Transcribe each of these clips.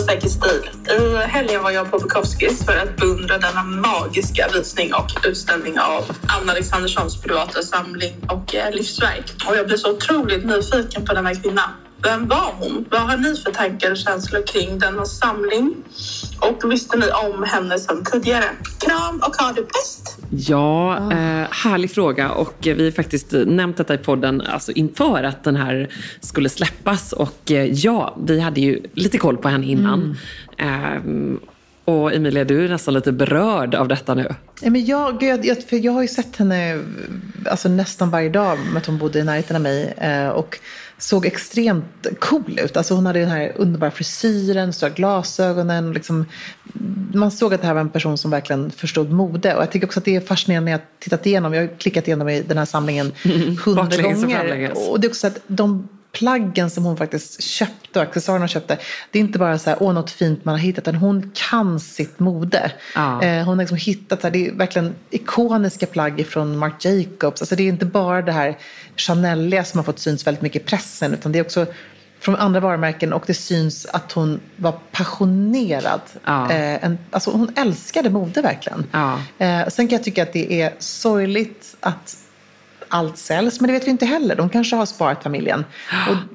Säker stil. I helgen var jag på Bukowskis för att beundra denna magiska visning och utställning av Anna Alexanderssons privata samling och eh, livsverk. Och jag blev så otroligt nyfiken på denna kvinna. Vem var hon? Vad har ni för tankar och känslor kring denna samling? Och visste ni om henne sedan tidigare? Kram och ha det bäst! Ja, eh, härlig fråga. Och vi har faktiskt nämnt detta i podden alltså inför att den här skulle släppas. Och eh, ja, vi hade ju lite koll på henne innan. Eh, och Emilia, du är nästan lite berörd av detta nu. Ja, men jag, jag, jag, för jag har ju sett henne alltså, nästan varje dag med att hon bodde i närheten av mig. Eh, och såg extremt cool ut. Alltså hon hade den här underbara frisyren, stora glasögonen. Liksom, man såg att det här var en person som verkligen förstod mode. Och jag tycker också att det är fascinerande när jag tittat igenom. Jag har klickat igenom i den här samlingen hundra Baklänges och gånger. Och det är också att de plaggen som hon faktiskt köpte och accessoarerna hon köpte. Det är inte bara så här, åh något fint man har hittat. Utan hon kan sitt mode. Ja. Eh, hon har liksom hittat, så här, det är verkligen ikoniska plagg från Marc Jacobs. Alltså det är inte bara det här Chaneliga som har fått syns väldigt mycket i pressen. Utan det är också från andra varumärken och det syns att hon var passionerad. Ja. Eh, en, alltså hon älskade mode verkligen. Ja. Eh, sen kan jag tycka att det är sorgligt att allt säljs, men det vet vi inte heller. De kanske har sparat familjen.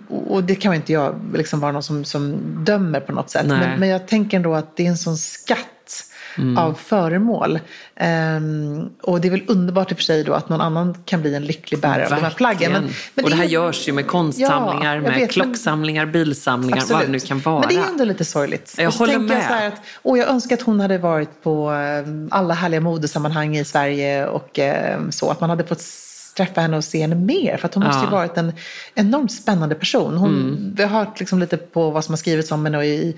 Och, och det kan ju inte jag liksom vara någon som, som dömer på något sätt. Men, men jag tänker ändå att det är en sån skatt Mm. av föremål. Ehm, och det är väl underbart i och för sig då att någon annan kan bli en lycklig bärare av de här plaggen. Men, men och det här är- görs ju med konstsamlingar, Ja, med vet, men- klocksamlingar, bilsamlingar, vad det nu kan vara. Men det är ändå lite sorgligt. Jag och håller tänker Jag, med. så här att, åh, jag önskar att hon hade varit på eh, alla härliga modesammanhang i Sverige och eh, så. Att man hade fått träffa henne och se henne mer. För att hon måste ju Ja. Mm. varit en enormt spännande person. Hon, Vi har hört liksom lite på vad som har skrivits om henne och i,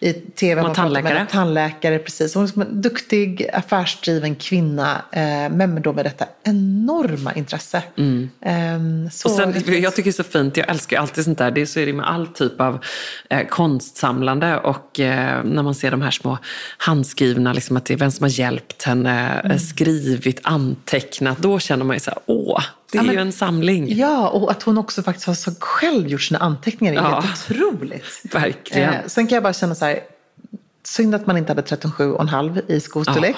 i tv. Hon pratar med tandläkare. Tandläkare, precis. Hon är en duktig, affärsdriven kvinna. Eh, men då med detta enorma intresse. Eh, så Mm. Och sen, jag tycker det är så fint, jag älskar alltid sånt där. Det är så är det med all typ av eh, konstsamlande och eh, när man ser de här små handskrivna, liksom att det är vem som har hjälpt henne, Mm. eh, skrivit, antecknat. Då känner man ju så här, åh, det är Ja, men- ju en samling. Ja, och att hon också faktiskt har så själv gjort sina anteckningar är Ja. helt otroligt. Verkligen. Eh, sen kan jag bara känna så här, synd att man inte hade 13,7,5 i skostorlek.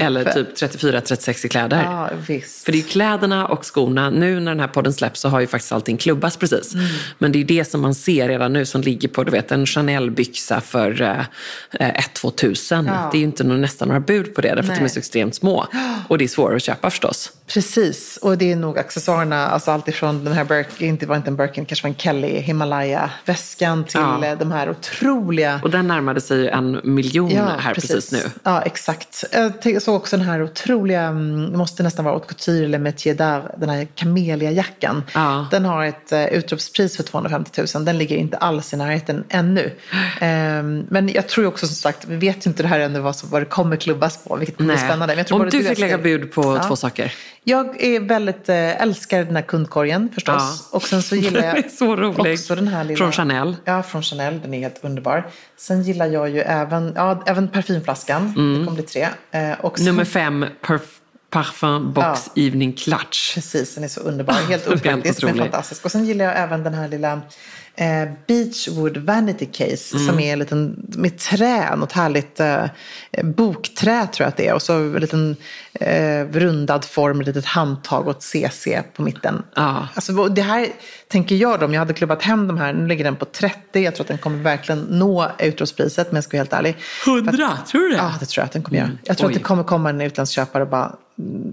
Eller För- typ 34-36 i kläder. Ja, visst. För det är ju kläderna och skorna. Nu när den här podden släpps så har ju faktiskt allting klubbats precis. Mm. Men det är det som man ser redan nu som ligger på du vet, en Chanel-byxa för eh, eh, 1-2 tusen. Ja. Det är ju inte nästan några bud på det därför att de är så extremt små. Och det är svårare att köpa förstås. Precis, och det är nog accessoarerna, alltså allt ifrån den här Birkin, inte var inte en Birkin, kanske var en Kelly Himalaya-väskan till Ja. eh, de här otroliga Och den närmade sig ju en miljon här precis, nu. Ja, exakt. Jag såg också den här otroliga, mm, det måste nästan vara haute couture eller métier d'art, den här Camellia-jackan. Ja. Den har ett uh, utropspris för 250 000. Den ligger inte alls i närheten ännu. Ehm, men jag tror också som sagt, vi vet ju inte det här ännu vad, som, vad det kommer klubbas på, vilket bli spännande. Men jag tror Om du fick lägga bud på Ja. två saker. Jag är väldigt, eh, älskar den här kundkorgen förstås. Ja. Och sen så gillar jag också den här lilla... Från Chanel. Ja, från Chanel. Den är helt underbar. Sen gillar jag ju även, ja, även parfymflaskan. Det kommer bli tre. Eh, sen, Mm. Nummer fem, perf- Parfum Box Evening Clutch. Precis, den är så underbar. Helt opraktisk men fantastisk. Och sen gillar jag även den här lilla eh, Beachwood Vanity Case Mm. som är en liten, med trä, något härligt eh, bokträ tror jag att det är. Och så en liten eh, rundad form, ett litet handtag och ett CC på mitten. Ja. Alltså, det här tänker jag då, om jag hade klubbat hem de här, nu ligger den på 30, jag tror att den kommer verkligen nå utropspriset, men jag ska vara helt ärlig. 100, tror du det? Ja, det tror jag att den kommer göra. Jag tror Oj. att det kommer komma en utländsk köpare och bara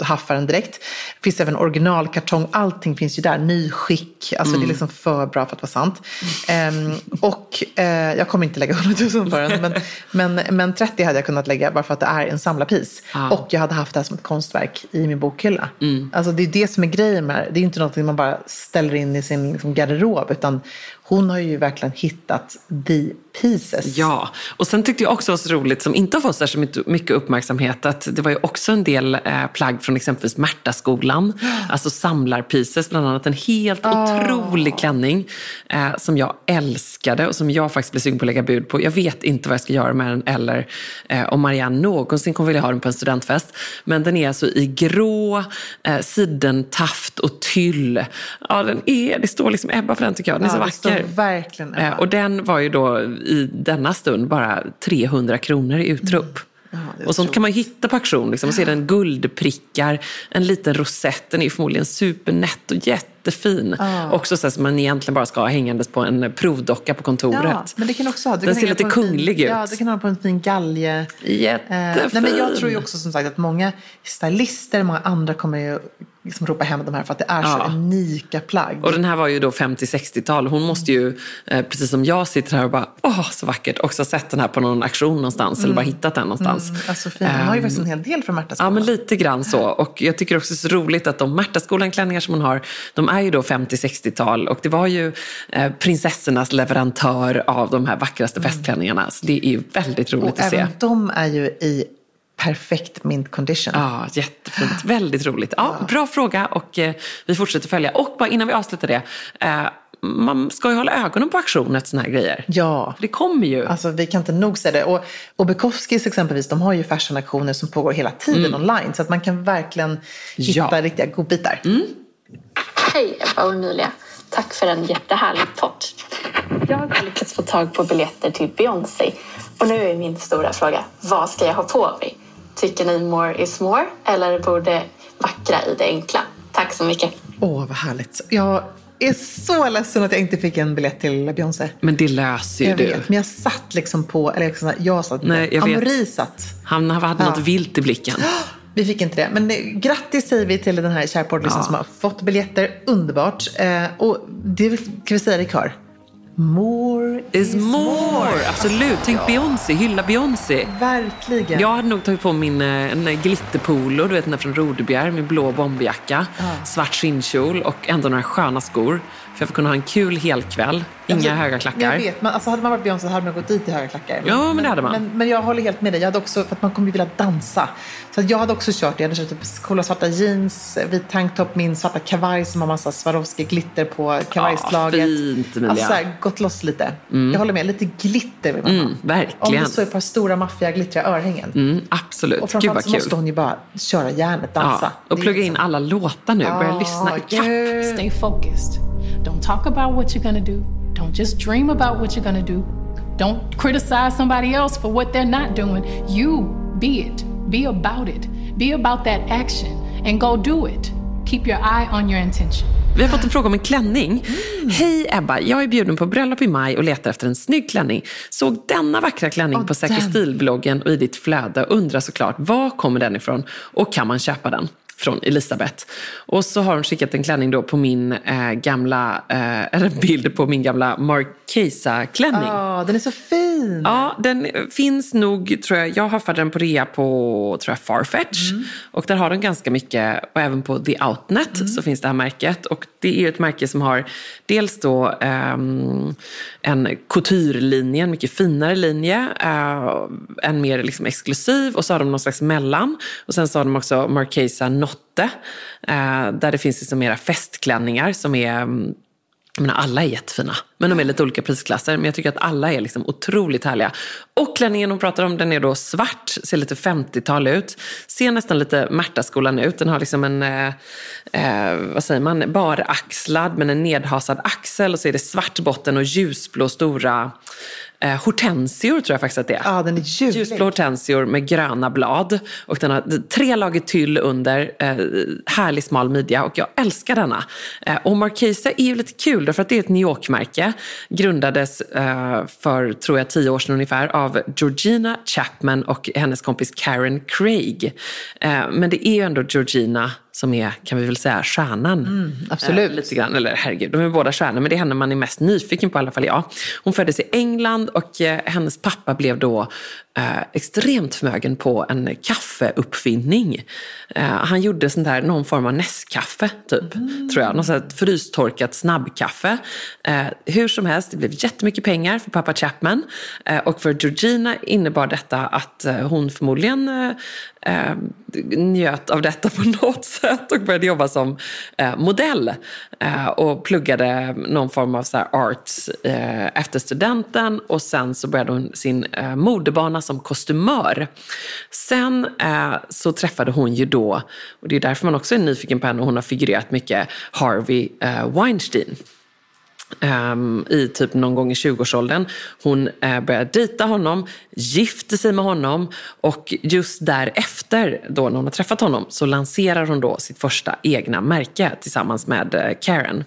haffar den direkt. Det finns även originalkartong, allting finns ju där, nyskick. Alltså det är liksom för bra för att vara sant. Ehm, och eh, jag kommer inte lägga 100 000 för den, men, men, men 30 hade jag kunnat lägga bara för att det är en samlarpris. Ja. Och jag hade haft det här som ett konstverk i min bokhylla. Alltså det är det som är grejen med det. Det är inte något man bara ställer in i sin liksom, garderob, utan hon har ju verkligen hittat the pieces. Ja, och sen tyckte jag också var så roligt, som inte har fått särskilt mycket- uppmärksamhet, att det var ju också en del eh, plagg från exempelvis Märtaskolan, alltså samlarpieces, bland annat en helt otrolig klänning eh, som jag älskade och som jag faktiskt blev sugen på att lägga bud på. Jag vet inte vad jag ska göra med den eller eh, om Marianne någonsin kommer vilja ha den på en studentfest. Men den är alltså i grå, eh, sidentaft och tyll. Ja, den är, det står liksom Ebba på den tycker jag, den är så Ja, det vacker. verkligen Ebba. Eh, Och den var ju då i denna stund bara 300 kronor i utrop. det är och sånt kan man hitta på auktion. Liksom. Och så är den guldprickar, en liten rosett. Den är förmodligen supernätt och jättefin. Också så som man egentligen bara ska ha hängandes på en provdocka på kontoret. Ja, men det kan också ha. Du Den ser lite en fin- kunglig ut. Ja, du kan ha på en fin galge. Jättefin. Eh, nej, men jag tror ju också som sagt att många stylister, många andra kommer ju liksom ropa hem de här för att det är så Ja. unika plagg. Och den här var ju då 50-60-tal. Hon måste ju, eh, precis som jag sitter här och bara, åh så vackert, också sett den här på någon auktion någonstans eller bara hittat den någonstans. Alltså fin. Hon har ju Ehm, faktiskt en hel del från Märta Ja, men lite grann så. Och jag tycker också det är så roligt att de Märtaskolan-klänningar som hon har, de är ju då 50-60-tal. Och det var ju eh, prinsessornas leverantör av de här vackraste festklänningarna. Så det är ju väldigt roligt Och att se. även de är ju i perfekt mint condition. Ja, jättefint. Väldigt roligt. Ja, Bra fråga och eh, vi fortsätter följa. Och bara innan vi avslutar det. Eh, man ska ju hålla ögonen på auktionen, såna här grejer. Ja. Det kommer ju. Alltså vi kan inte nog säga det. Och, och Bukowskis exempelvis, de har ju fashionaktioner som pågår hela tiden online. Så att man kan verkligen hitta Mm. Ja. Mm. riktiga godbitar. Hej Ebba och Emilia. Tack för en jättehärlig podd. Jag har lyckats få tag på biljetter till Beyoncé. Och nu är min stora fråga, vad ska jag ha på mig? Tycker ni more is more eller borde vackra i det enkla? Tack så mycket. Åh, vad härligt. Jag är så ledsen att jag inte fick en biljett till Beyoncé. Men det löser ju Jag du. vet, men jag satt liksom på, eller liksom, jag satt Nej, jag vet. Amori satt. Han hade Ja. något vilt i blicken. Vi fick inte det. Men eh, grattis säger vi till den här kära poddlyssnaren Ja. som har fått biljetter. Underbart. Eh, och det kan vi säga det kör. More Is more! Absolut. Tänk Beyoncé, hylla Beyoncé. Verkligen. Jag hade nog tagit på min eh, en glitterpolo, du vet den där från Rodebjer, med blå bomberjacka, svart skinnkjol och ändå några sköna skor. För jag får kunna ha en kul helkväll, inga Alltså, höga Jag klackar. vet, men alltså hade man varit Beyoncé hade man gått dit i höga klackar. Ja, men det hade man. Men, men jag håller helt med dig. Jag hade också, för att man kommer ju vilja dansa. Så att jag hade också kört, jag hade kört typ coola svarta jeans, vit tanktop, min svarta kavaj som har massa Swarovski-glitter på kavajslaget. fint, Emilia. Alltså så här, gått loss lite. Jag håller med, lite glitter vill man ha. Mm, Om verkligen. det så är ett par stora maffiga glittriga örhängen. Mm, absolut. Och framförallt så måste hon ju bara köra järnet, dansa. Ja, och Det plugga in alla låtar nu, börja Ah, lyssna ikapp. Stay focused. Don't talk about what you're gonna do. Don't just dream about what you're gonna do. Don't criticize somebody else for what they're not doing. You be it. Be about it. Be about that action and go do it. Keep your eye on your intention. Vi har fått en fråga om en klänning. Hej Ebba, jag är bjuden på bröllop i maj och letar efter en snygg klänning. Såg denna vackra klänning Åh, på Säker stil-bloggen och i ditt flöde. Undrar såklart, var kommer den ifrån och kan man köpa den? Från Elisabeth. Och så har hon skickat en klänning då på min eh, gamla, eh, en bild på min gamla Marquesa-klänning. Ja, oh, den är så fin. Ja, den finns nog, tror jag, jag haffade den på rea på tror jag, Farfetch. Och där har den ganska mycket, och även på The Outnet så finns det här märket. Och det är ett märke som har dels då ehm, en couture-linje, en mycket finare linje. eh, en mer liksom exklusiv och så har de någon slags mellan. Och sen så har de också Marquesa Notte. eh, där det finns liksom mera festklänningar som är mm, jag menar, alla är jättefina, men de är lite olika prisklasser. Men jag tycker att alla är liksom otroligt härliga. Och klänningen hon pratar om, den är då svart, ser lite 50-tal ut. Ser nästan lite Märtaskolan ut. Den har liksom en, eh, eh, vad säger man, baraxlad men en nedhasad axel. Och så är det svart botten och ljusblå stora eh, hortensior tror jag faktiskt att det är. Ja, den är ljuvlig. Ljusblå hortensior med gröna blad. Och den har tre lager tyll under, eh, härlig smal midja och jag älskar denna. Eh, och Marquesa är ju lite kul därför att det är ett New York-märke grundades eh, för, tror jag, tio år sedan ungefär av Georgina Chapman och hennes kompis Karen Craig. Eh, men det är ju ändå Georgina som är, kan vi väl säga, stjärnan. Mm, absolut. Eh, lite grann, eller herregud, de är båda stjärnor, men det är henne man är mest nyfiken på i alla fall jag. Hon föddes i England och eh, hennes pappa blev då eh, extremt förmögen på en kaffeuppfinning. Eh, han gjorde sånt där, någon form av Nescafé, typ, Mm. tror jag. Något sånt frystorkat snabbkaffe. Eh, hur som helst, det blev jättemycket pengar för pappa Chapman. Eh, och för Georgina innebar detta att eh, hon förmodligen eh, njöt av detta på något sätt och började jobba som eh, modell. Eh, och pluggade någon form av så här eh, efter studenten och sen så började hon sin eh, modebana som kostymör. Sen eh, så träffade hon ju då, och det är därför man också är nyfiken på henne, och hon har figurerat mycket, Harvey eh, Weinstein. Ehm, I typ någon gång i 20-årsåldern. Hon uh, började dejta honom, gifter sig med honom och just därefter, då när hon har träffat honom, så lanserar hon då sitt första egna märke tillsammans med eh, Karen.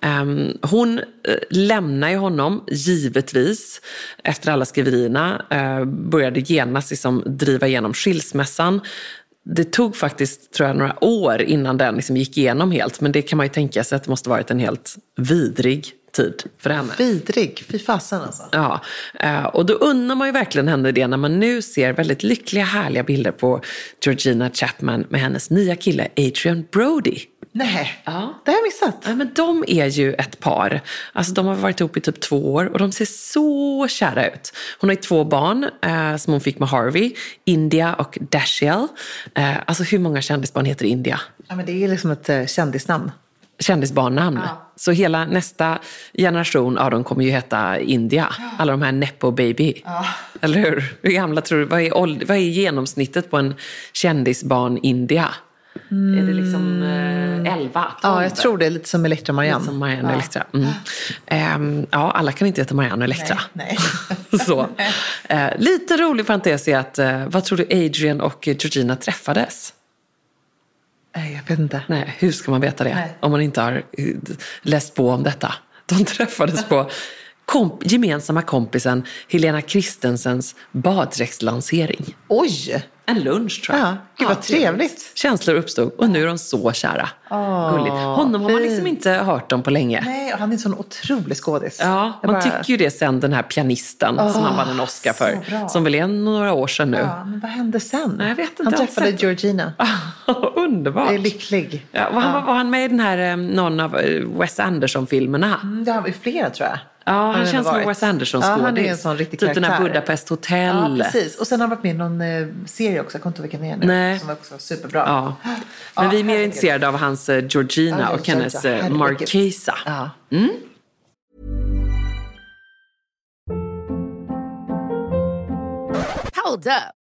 Ehm, hon uh, lämnar ju honom, givetvis, efter alla skriverierna, uh, började genast liksom driva igenom skilsmässan. Det tog faktiskt tror jag, några år innan den liksom gick igenom helt. Men det kan man ju tänka sig att det måste varit en helt vidrig tid för henne. Vidrig, fy fasen alltså. Ja, eh, och då undrar man ju verkligen henne det när man nu ser väldigt lyckliga, härliga bilder på Georgina Chapman med hennes nya kille Adrian Brody. Nej, Ja. det har jag missat. Ja, men de är ju ett par. Alltså, de har varit ihop i typ två år och de ser så kära ut. Hon har ju två barn eh, som hon fick med Harvey, India och Dashiell. Eh, alltså hur många kändisbarn heter India? Ja, men det är liksom ett uh, kändisnamn. Kändisbarnnamn. Så hela nästa generation av dem kommer ju heta India. Alla de här Nepo Baby. Eller hur? Hur gamla tror du? Vad är, vad är genomsnittet på en kändisbarn India? Är det liksom eh, 11? Ja, jag tror det är lite som Elektra Marianne. Som Marianne och Elektra. Mm. Ehm, ja, alla kan inte heta Marianne och Elektra. Nej. Så. Eh, lite rolig parentes är att, eh, vad tror du Adrian och Georgina träffades? Nej, jag vet inte. Nej, hur ska man veta det Nej. om man inte har eh, läst på om detta? De träffades på komp- gemensamma kompisen Helena Kristensens baddräktslansering. Oj! En lunch tror jag. Ja, gud vad trevligt. Känslor uppstod och nu är de så kära. Gulligt. Honom har man liksom inte hört om på länge. Nej, och han är en sån otrolig skådis. Ja, Jag man bara- tycker ju det sen den här pianisten som han vann en Oscar för. bra. Som väl är några år sedan nu. Ja, men vad hände sen? Nej, jag vet inte, han träffade sett- Georgina. Underbart. Jag är lycklig. Ja, och han, Var han med i den här, eh, någon av eh, Wes Anderson-filmerna? Mm, Det har vi flera tror jag. Ja, han det känns som en. Wes Anderson-skådis. Ja, han är en sån riktig Typ den här. Budapest Hotel. Ja, precis. Och sen har han varit med i någon eh, serie också, jag kommer inte ihåg vilken det är nu. Nej. Som var också superbra. Ja. Men vi är mer intresserade av hans eh, Georgina Ja, och ja, hennes ja, eh, herregud. Marquesa. Ja. Hold up.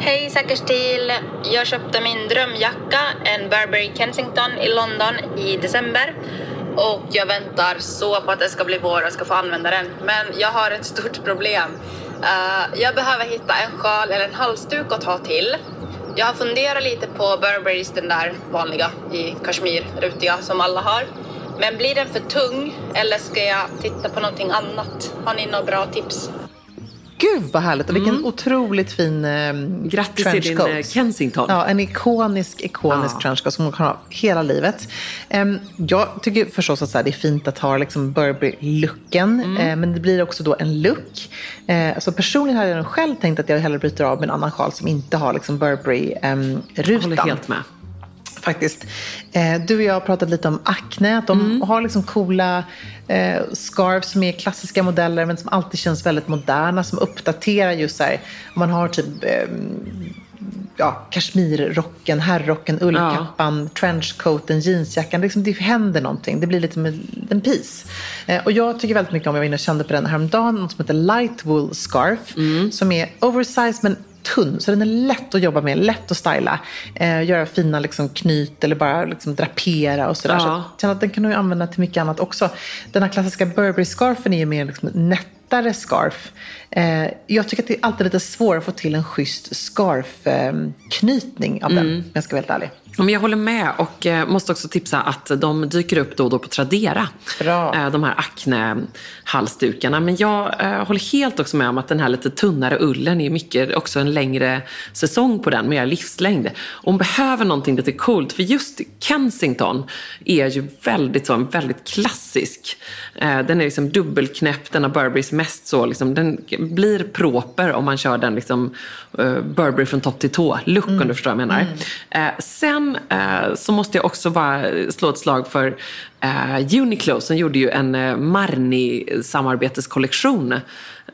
Hej Säker stil! Jag köpte min drömjacka, en Burberry Kensington i London i december. Och jag väntar så på att det ska bli vår och jag ska få använda den. Men jag har ett stort problem. Uh, jag behöver hitta en sjal eller en halsduk att ta till. Jag har funderat lite på Burberrys, den där vanliga i kashmir, rutiga som alla har. Men blir den för tung eller ska jag titta på någonting annat? Har ni några bra tips? Gud vad härligt och vilken otroligt fin eh, Grattis till din eh, Kensington. Ja, en ikonisk, ikonisk Ja. trenchcoat som man kan ha hela livet. Em, jag tycker förstås att så här, det är fint att ha liksom Burberry-looken, Mm. eh, men det blir också då en look. Eh, alltså personligen hade jag nog själv tänkt att jag hellre bryter av med en annan sjal som inte har liksom Jag Burberry-rutan. håller helt med. Faktiskt. Eh, du och jag har pratat lite om Acne, att de Mm. har liksom coola eh, scarves som är klassiska modeller men som alltid känns väldigt moderna, som uppdaterar just så här, om man har typ eh, ja, kashmirrocken, herrrocken, ullkappan, trenchcoaten, jeansjackan. Liksom det händer någonting. Det blir lite en piece. Eh, och jag tycker väldigt mycket om, jag var inne och kände på den häromdagen, något som heter light wool scarf. Som är oversized men tunn, så den är lätt att jobba med, lätt att styla. Eh, göra fina liksom, knyt eller bara liksom, drapera och sådär. Ja. Så jag känner att den kan du använda till mycket annat också. Den här klassiska Burberry-scarfen är ju mer liksom, nättare scarf. Eh, jag tycker att det är alltid lite svårare att få till en schysst scarf-knytning av den, om jag ska vara helt ärlig. Men jag håller med och eh, måste också tipsa att de dyker upp då och då på Tradera. Bra. Eh, de här Acne-halsdukarna. Men jag eh, håller helt också med om att den här lite tunnare ullen är mycket också en längre säsong på den, mer livslängd. Och hon behöver någonting lite coolt, för just Kensington är ju väldigt så, en väldigt klassisk. Eh, den är liksom dubbelknäppt, den har Burberrys mest så, liksom, den blir proper om man kör den liksom, eh, Burberry från topp till tå, look om du förstår vad jag menar. Eh, sen eh, så måste jag också bara slå ett slag för eh, Uniqlo som gjorde ju en Marni-samarbetskollektion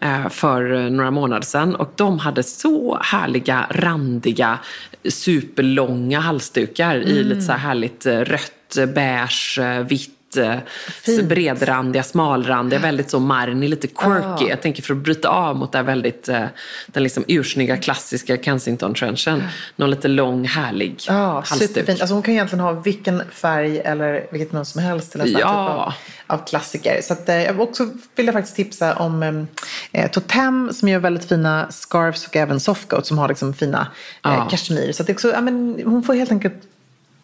eh, för några månader sedan. Och de hade så härliga, randiga, superlånga halsdukar i lite så här härligt eh, rött, beige, vitt Fint. bredrandiga, smalrandiga, väldigt så Marni, lite quirky. Jag tänker för att bryta av mot här väldigt, eh, den liksom ursnygga klassiska Kensington-trenchen. Någon lite lång, härlig Ja, halsduk. Alltså hon kan egentligen ha vilken färg eller vilket mönster som helst till en Ja. typ av, av klassiker. Så att, eh, jag också vill jag faktiskt tipsa om eh, Totem som gör väldigt fina scarves och även softcoat som har liksom fina eh, kashmir. Så att också, ja, men, hon får helt enkelt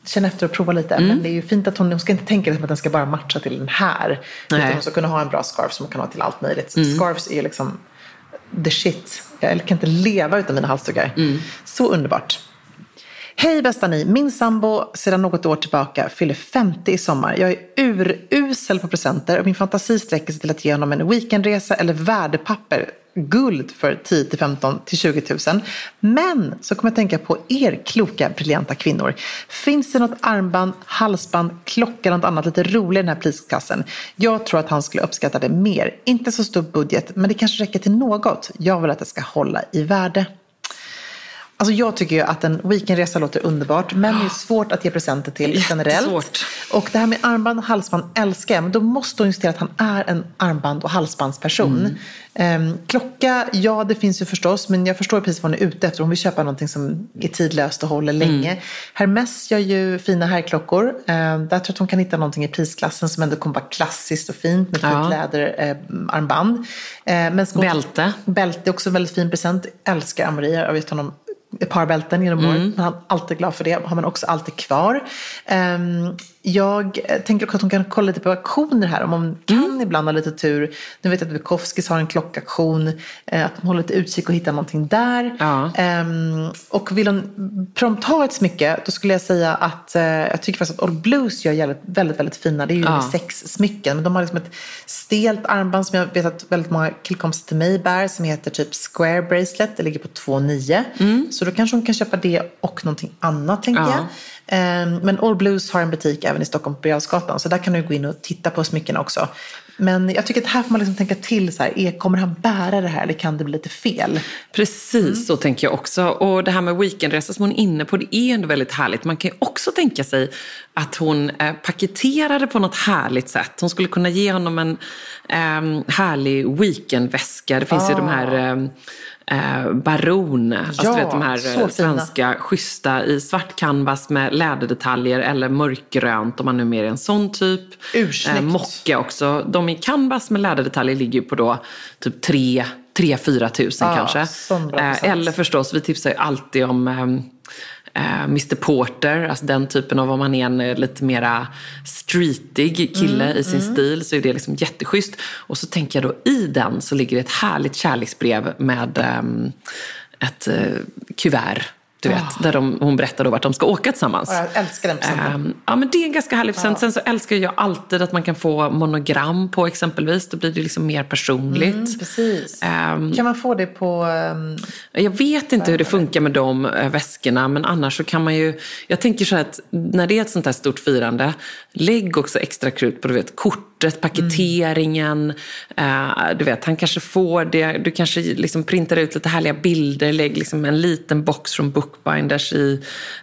känna efter och prova lite. Mm. Men det är ju fint att hon, hon ska inte tänka liksom att den ska bara matcha till den här. Nej. Mm. Utan hon ska kunna ha en bra scarf som hon kan ha till allt möjligt. Så Scarves är liksom the shit. Jag kan inte leva utan mina halsdukar. Mm. Så underbart. Hej bästa ni! Min sambo sedan något år tillbaka fyller 50 i sommar. Jag är urusel på presenter och min fantasi sträcker sig till att ge honom en weekendresa eller värdepapper. Guld för 10 till 15 till 20 000. Men så kommer jag tänka på er kloka, briljanta kvinnor. Finns det något armband, halsband, klocka eller något annat lite roligt i den här prisklassen? Jag tror att han skulle uppskatta det mer. Inte så stor budget, men det kanske räcker till något. Jag vill att det ska hålla i värde. Alltså jag tycker ju att en weekendresa låter underbart. Men det är svårt att ge presenter till generellt. Jättesvårt. Och det här med armband och halsband älskar jag. Men då måste hon ju se till att han är en armband och halsbandsperson. Ehm, klocka, ja det finns ju förstås. Men jag förstår precis vad hon är ute efter. Hon vill köpa någonting som är tidlöst och håller länge. Hermes gör ju fina herrklockor. Ehm, där tror jag att hon kan hitta någonting i prisklassen som ändå kommer vara klassiskt och fint med Ja. fint läderarmband. Ehm, men ska hon- Bälte. Bälte är också en väldigt fin present. Älskar Amori. Jag har gett honom ett par bälten genom Mm. året. Men han är alltid glad för det. Har man också alltid kvar. Ehm, jag tänker också att hon kan kolla lite på auktioner här. Om hon kan Mm. ibland ha lite tur. Nu vet jag att Bukowskis har en klockaktion. eh, Att hon håller lite utkik och hittar någonting där. Ja. Ehm, och vill hon prompt ha ett smycke. Då skulle jag säga att eh, jag tycker faktiskt att Old Blues gör väldigt, väldigt, väldigt fina. Det är ju Ja. sex smycken. Men de har liksom ett stelt armband som jag vet att väldigt många killkompisar till mig bär. Som heter typ Square Bracelet. Det ligger på 2,9. Så då kanske hon kan köpa det och någonting annat tänker Ja. jag. Ehm, Men All Blues har en butik även i Stockholm på Birger Så där kan du gå in och titta på smyckena också. Men jag tycker att här får man liksom tänka till. Så här, är, kommer han bära det här eller kan det bli lite fel? Precis så tänker jag också. Och det här med weekendresa som hon är inne på, det är ändå väldigt härligt. Man kan ju också tänka sig att hon eh, paketerar det på något härligt sätt. Hon skulle kunna ge honom en eh, härlig weekendväska. Det finns ju de här eh, eh, Baron, alltså Ja, du vet, de här eh, fina. svenska schyssta i svart canvas med läderdetaljer eller mörkgrönt om man nu är mer är en sån typ. Ursnyggt. mocka också. De i canvas med läderdetaljer ligger ju på då typ 3 3-4 tusen Ja, kanske. Eh, eller förstås, vi tipsar ju alltid om ehm, eh, Mr Porter, alltså den typen av om man är en eh, lite mera streetig kille Mm, i sin stil så är det liksom jätteschysst. Och så tänker jag då i den så ligger det ett härligt kärleksbrev med ehm, ett eh, kuvert. Du vet, där de, hon berättar då vart de ska åka tillsammans. Ja, jag älskar den presenten. Ehm, ja, men det är en ganska härlig present. Sen så älskar jag alltid att man kan få monogram på exempelvis. Då blir det liksom mer personligt. Mm, Precis. Ehm, Kan man få det på... ehm, jag vet inte hur det funkar med de äh, väskorna, men annars så kan man ju... Jag tänker så här att när det är ett sånt här stort firande, lägg också extra krut på du vet, kortet, paketeringen. eh, du vet, han kanske får det. Du kanske liksom printar ut lite härliga bilder, lägg liksom en liten box från Bookbinders i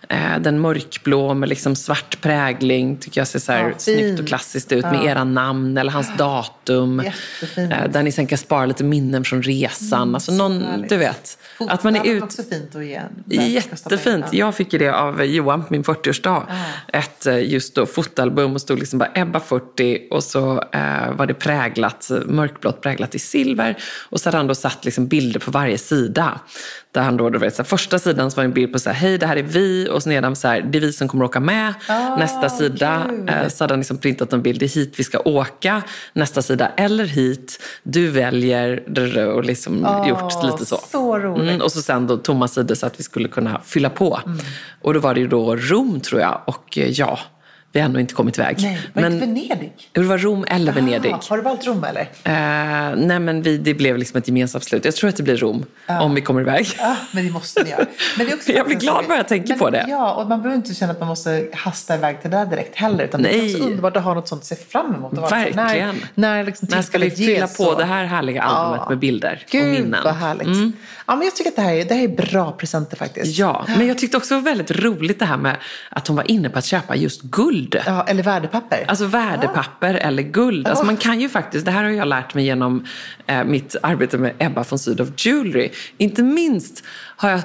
eh, den mörkblå med liksom svart prägling. Tycker jag ser så här Ja, snyggt och klassiskt ut med era namn eller hans datum. Jättefint. Eh, där ni sen kan spara lite minnen från resan. alltså någon, du vet. Att man är ut... också fint att ge. Jättefint. Ja. Jag fick ju det av Johan på min 40-årsdag. Ett eh, just då fotalbum och stod liksom bara Ebba 40 och så eh, var det präglat, mörkblått präglat i silver. Och så hade han då satt liksom bilder på varje sida. Där han då, du vet, så här, första sidan så var det en bild på så här, hej det här är vi och så nedan så här, det är vi som kommer åka med. Nästa sida eh, så hade han liksom printat en bild, det är hit vi ska åka. Nästa sida, eller hit, du väljer och liksom gjort lite så. så roligt. Mm, och så sen då tomma sidor så att vi skulle kunna fylla på. Mm. Och då var det ju då Rom tror jag och eh, ja, vi har ännu inte kommit iväg. Nej, var det Venedig? det var Rom eller Venedig. Ah, har du valt Rom eller? Eh, nej men vi, det blev liksom ett gemensamt slut. Jag tror att det blir Rom om vi kommer iväg. Ja, men det måste ni göra. Men det är också Jag blir glad bara jag tänker men, på det. Ja, och man behöver inte känna att man måste hasta iväg till det där direkt heller. Utan det är Nej. också underbart att ha något sånt att se fram emot. Och Verkligen. När, när liksom När ska vi fylla på det här härliga albumet med bilder och Gud minnen? Mm. vad härligt. Ja, men jag tycker att det här är, det här är bra presenter faktiskt. Ja, men jag tyckte också det var väldigt roligt det här med att hon var inne på att köpa just guld. Ja, eller värdepapper. Alltså värdepapper eller guld. Alltså man kan ju faktiskt, det här har jag lärt mig genom eh, mitt arbete med Ebba von Sydow Jewelry. Inte minst har jag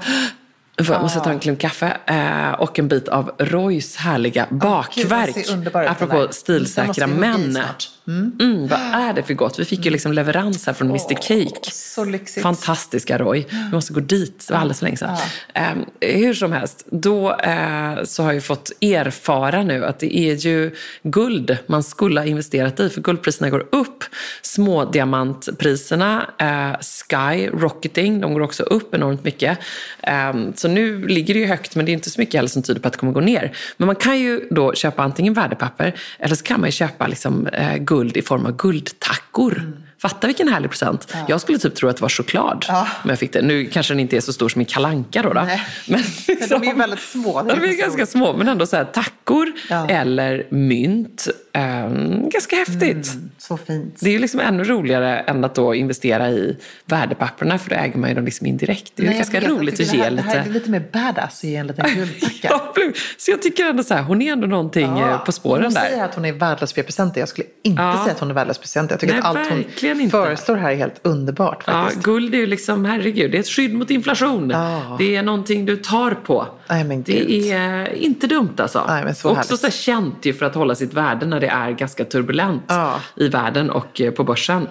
jag måste ta en klunk kaffe eh, och en bit av Roys härliga bakverk. ut, den apropå stilsäkra män. Snart. Mm, vad är det för gott? Vi fick ju liksom leverans här från Mr Cake. Så lyxigt. Fantastiska Roy. Vi måste gå dit, det var alldeles för länge sedan. Ehm, hur som helst, då eh, så har jag fått erfara nu att det är ju guld man skulle ha investerat i. För guldpriserna går upp. Smådiamantpriserna, eh, Sky, Rocketing, de går också upp enormt mycket. Ehm, så nu ligger det ju högt men det är inte så mycket heller som tyder på att det kommer gå ner. Men man kan ju då köpa antingen värdepapper eller så kan man ju köpa liksom, eh, guld i form av guldtack tackor. Fatta vilken härlig present. Jag skulle typ tro att det var choklad. Men jag fick det. Nu kanske den inte är så stor som en kalanka då. då. Nej. Men, de är ju väldigt små. Ja, de är ganska små. Men ändå så här, tackor Ja. eller mynt. Ehm, ganska häftigt. Så fint. Det är ju liksom ännu roligare än att då investera i värdepapperna för då äger man ju dem liksom indirekt. Det är Nej, ganska jag roligt att ge det här, Det här är lite... lite mer badass att ge en liten guldtacka. Ja, så jag tycker ändå så här, hon är ändå någonting eh, på spåren hon där. säger att hon är värdelös presenter. Jag skulle inte Ja. säga att hon är värdelös presenter. Jag tycker Nej, att allt hon inte. föreslår här är helt underbart Ja, faktiskt. guld är ju liksom, herregud, det är ett skydd mot inflation. Ja. Det är någonting du tar på. Nej, det är inte dumt alltså. Nej, men så Också härligt. så här känt ju för att hålla sitt värde när det är ganska turbulent Ja. i världen och eh, på börsen.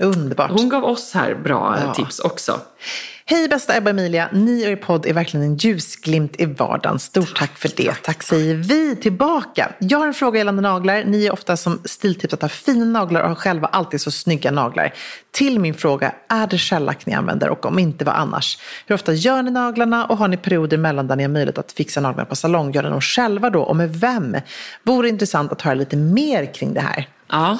Underbart. Hon gav oss här bra eh, Ja. tips också. Hej bästa Ebba och Emilia, ni och er podd är verkligen en ljusglimt i vardagen. Stort tack för det. Tack säger vi tillbaka. Jag har en fråga gällande naglar. Ni är ofta som stiltips att ha fina naglar och har själva alltid så snygga naglar. Till min fråga, är det shellack ni använder och om inte vad annars? Hur ofta gör ni naglarna och har ni perioder mellan där ni har möjlighet att fixa naglarna på salong? Gör ni dem själva då och med vem? Vore intressant att höra lite mer kring det här. Ja,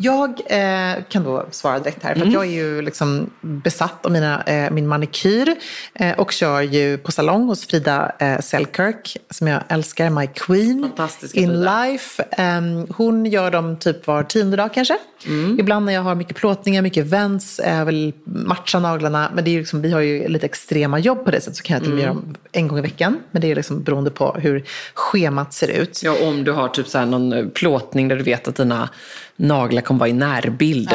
Jag eh, kan då svara direkt här, för att jag är ju liksom besatt av mina, eh, min manikyr eh, och kör ju på salong hos Frida eh, Selkirk som jag älskar, My Queen in Frida. life. Ehm, hon gör dem typ var tionde dag kanske. Mm. Ibland när jag har mycket plåtningar, mycket events, jag vill matcha naglarna. Men det är liksom, vi har ju lite extrema jobb på det sättet så kan jag till och med Mm. göra dem en gång i veckan. Men det är liksom beroende på hur schemat ser ut. ja om du har typ så här någon eh, plåtning där du vet att dina naglar kommer vara i närbild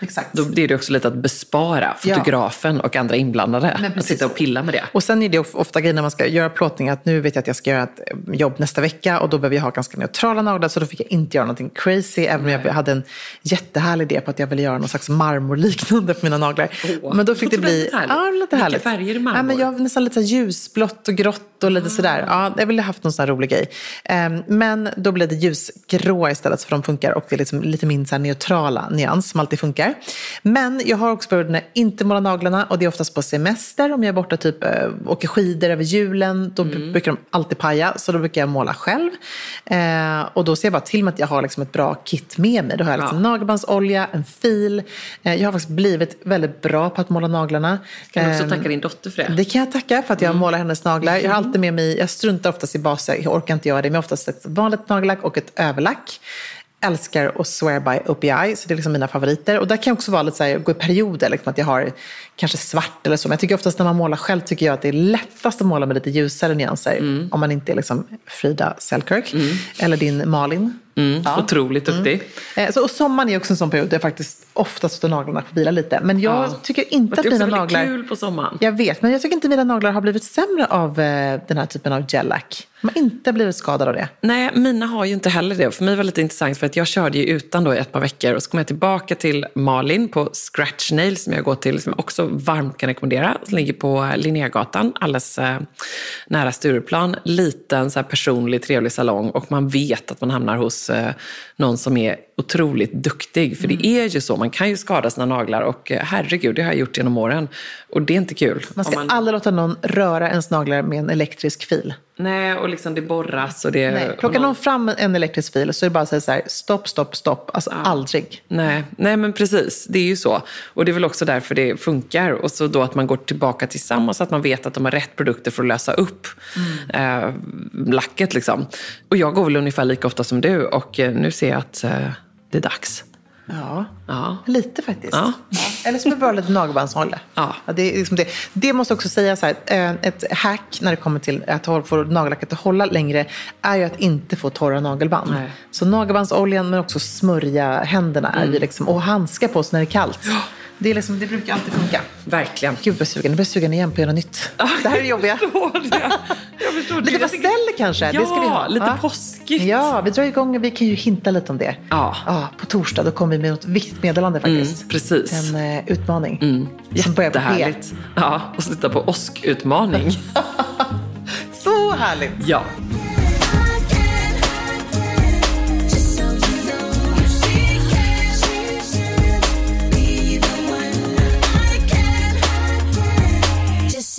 exakt. Då blir det också lite att bespara fotografen och andra inblandade. Att sitta och pilla med det. Och sen är det of- ofta grejer när man ska göra plåtning att nu vet jag att jag ska göra ett eh, jobb nästa vecka och då behöver jag ha ganska neutrala naglar så då fick jag inte göra någonting crazy även om jag hade en jättehärlig idé på att jag ville göra någon slags marmorliknande på mina naglar. Åh, men då fick det bli... härligt. Ja, lite Vilka härligt. färger i marmor? Ja, men jag har nästan lite ljusblått och grått och lite sådär. Ja, jag ville haft någon sån här rolig grej. Ehm, men då blev det ljusgråa istället för de funkar och det är liksom lite min så neutrala nyans som alltid funkar. Men jag har också perioder när jag inte målar naglarna och det är oftast på semester om jag är borta typ äh, åker skidor över julen. Då Mm. brukar de alltid paja så då brukar jag måla själv. Eh, och då ser jag bara till med att jag har liksom ett bra kit med mig. Då har jag liksom Ja. nagelbandsolja, en fil. Eh, jag har faktiskt blivit väldigt bra på att måla naglarna. Kan du också Ehm, tacka din dotter för det? det kan jag tacka för att Mm. jag målar hennes naglar. Jag har alltid med mig, jag struntar oftast i baser, jag orkar inte göra det, men jag har oftast ett vanligt nagellack och ett överlack. Älskar och swear by OPI, så det är liksom mina favoriter. Och där kan jag också vara lite så här, gå i perioder, liksom att jag har kanske svart eller så. Men jag tycker oftast när man målar själv tycker jag att det är lättast att måla med lite ljusare nyanser. Mm. Om man inte är liksom Frida Selkirk eller din Malin. Mm, Otroligt duktig. Eh, Så, och sommaren är också en sån period där jag faktiskt oftast låter naglarna få vila lite. Men jag Ja. tycker inte Det att är också mina väldigt naglar... kul på sommaren. Jag vet, men jag tycker inte mina naglar har blivit sämre av eh, den här typen av gellack. De har inte blivit skadade av det. Nej, mina har ju inte heller det. För mig var det lite intressant för att jag körde ju utan då i ett par veckor och så kom jag tillbaka till Malin på Scratch Nail som jag går till, som jag också varmt kan rekommendera. Som ligger på Linnégatan, alldeles eh, nära Stureplan. Liten så här, personlig, trevlig salong och man vet att man hamnar hos eh, någon som är otroligt duktig. För det är ju så, man kan ju skada sina naglar och eh, herregud, det har jag gjort genom åren. Och det är inte kul. Man ska Om aldrig låta någon röra ens naglar med en elektrisk fil. Nej, och liksom det borras och det... Nej. Plockar någon- någon fram en elektrisk fil så är det bara att säga så här, stopp, stopp, stopp. Alltså aldrig. Nej, nej, men precis. Det är ju så. Och det är väl också därför det funkar. Och så då att man går tillbaka tillsammans, att man vet att de har rätt produkter för att lösa upp eh, lacket. Liksom. Och jag går väl ungefär lika ofta som du och eh, nu ser jag att eh, det är dags. Ja, Ja. lite faktiskt. Ja. Eller så är det bara lite nagelbandsolja. Ja. det, är liksom det. det måste också säga så här, eh, ett hack när det kommer till att få nagellacket att hålla längre är ju att inte få torra nagelband. Nej. Så nagelbandsoljan men också smörja händerna är ju Mm. liksom, och handska på sig när det är kallt. Det, är liksom, det brukar alltid funka. Verkligen. Gud, jag blir sugen. Jag blir sugen igen på att göra nytt. Det här är det jobbiga. Jag förstår. Lite pasteller kanske? Ja, det ska vi ha. lite Ja. påskigt. Ja, vi drar igång. Vi kan ju hinta lite om det. Ja. på torsdag då kommer vi med något viktigt meddelande faktiskt. Mm, precis. En eh, utmaning. Mm. Jättehärligt. Ja, och sluta på åskutmaning. Så härligt! ja.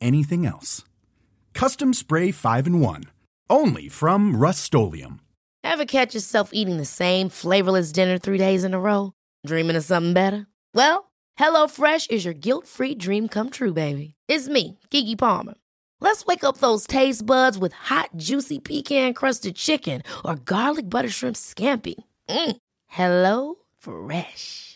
anything else. Custom Spray 5 in 1. Only from Rust Ever catch yourself eating the same flavorless dinner three days in a row? Dreaming of something better? Well, HelloFresh is your guilt free dream come true, baby. It's me, Gigi Palmer. Let's wake up those taste buds with hot, juicy pecan crusted chicken or garlic butter shrimp scampi. Mm. Hello Fresh.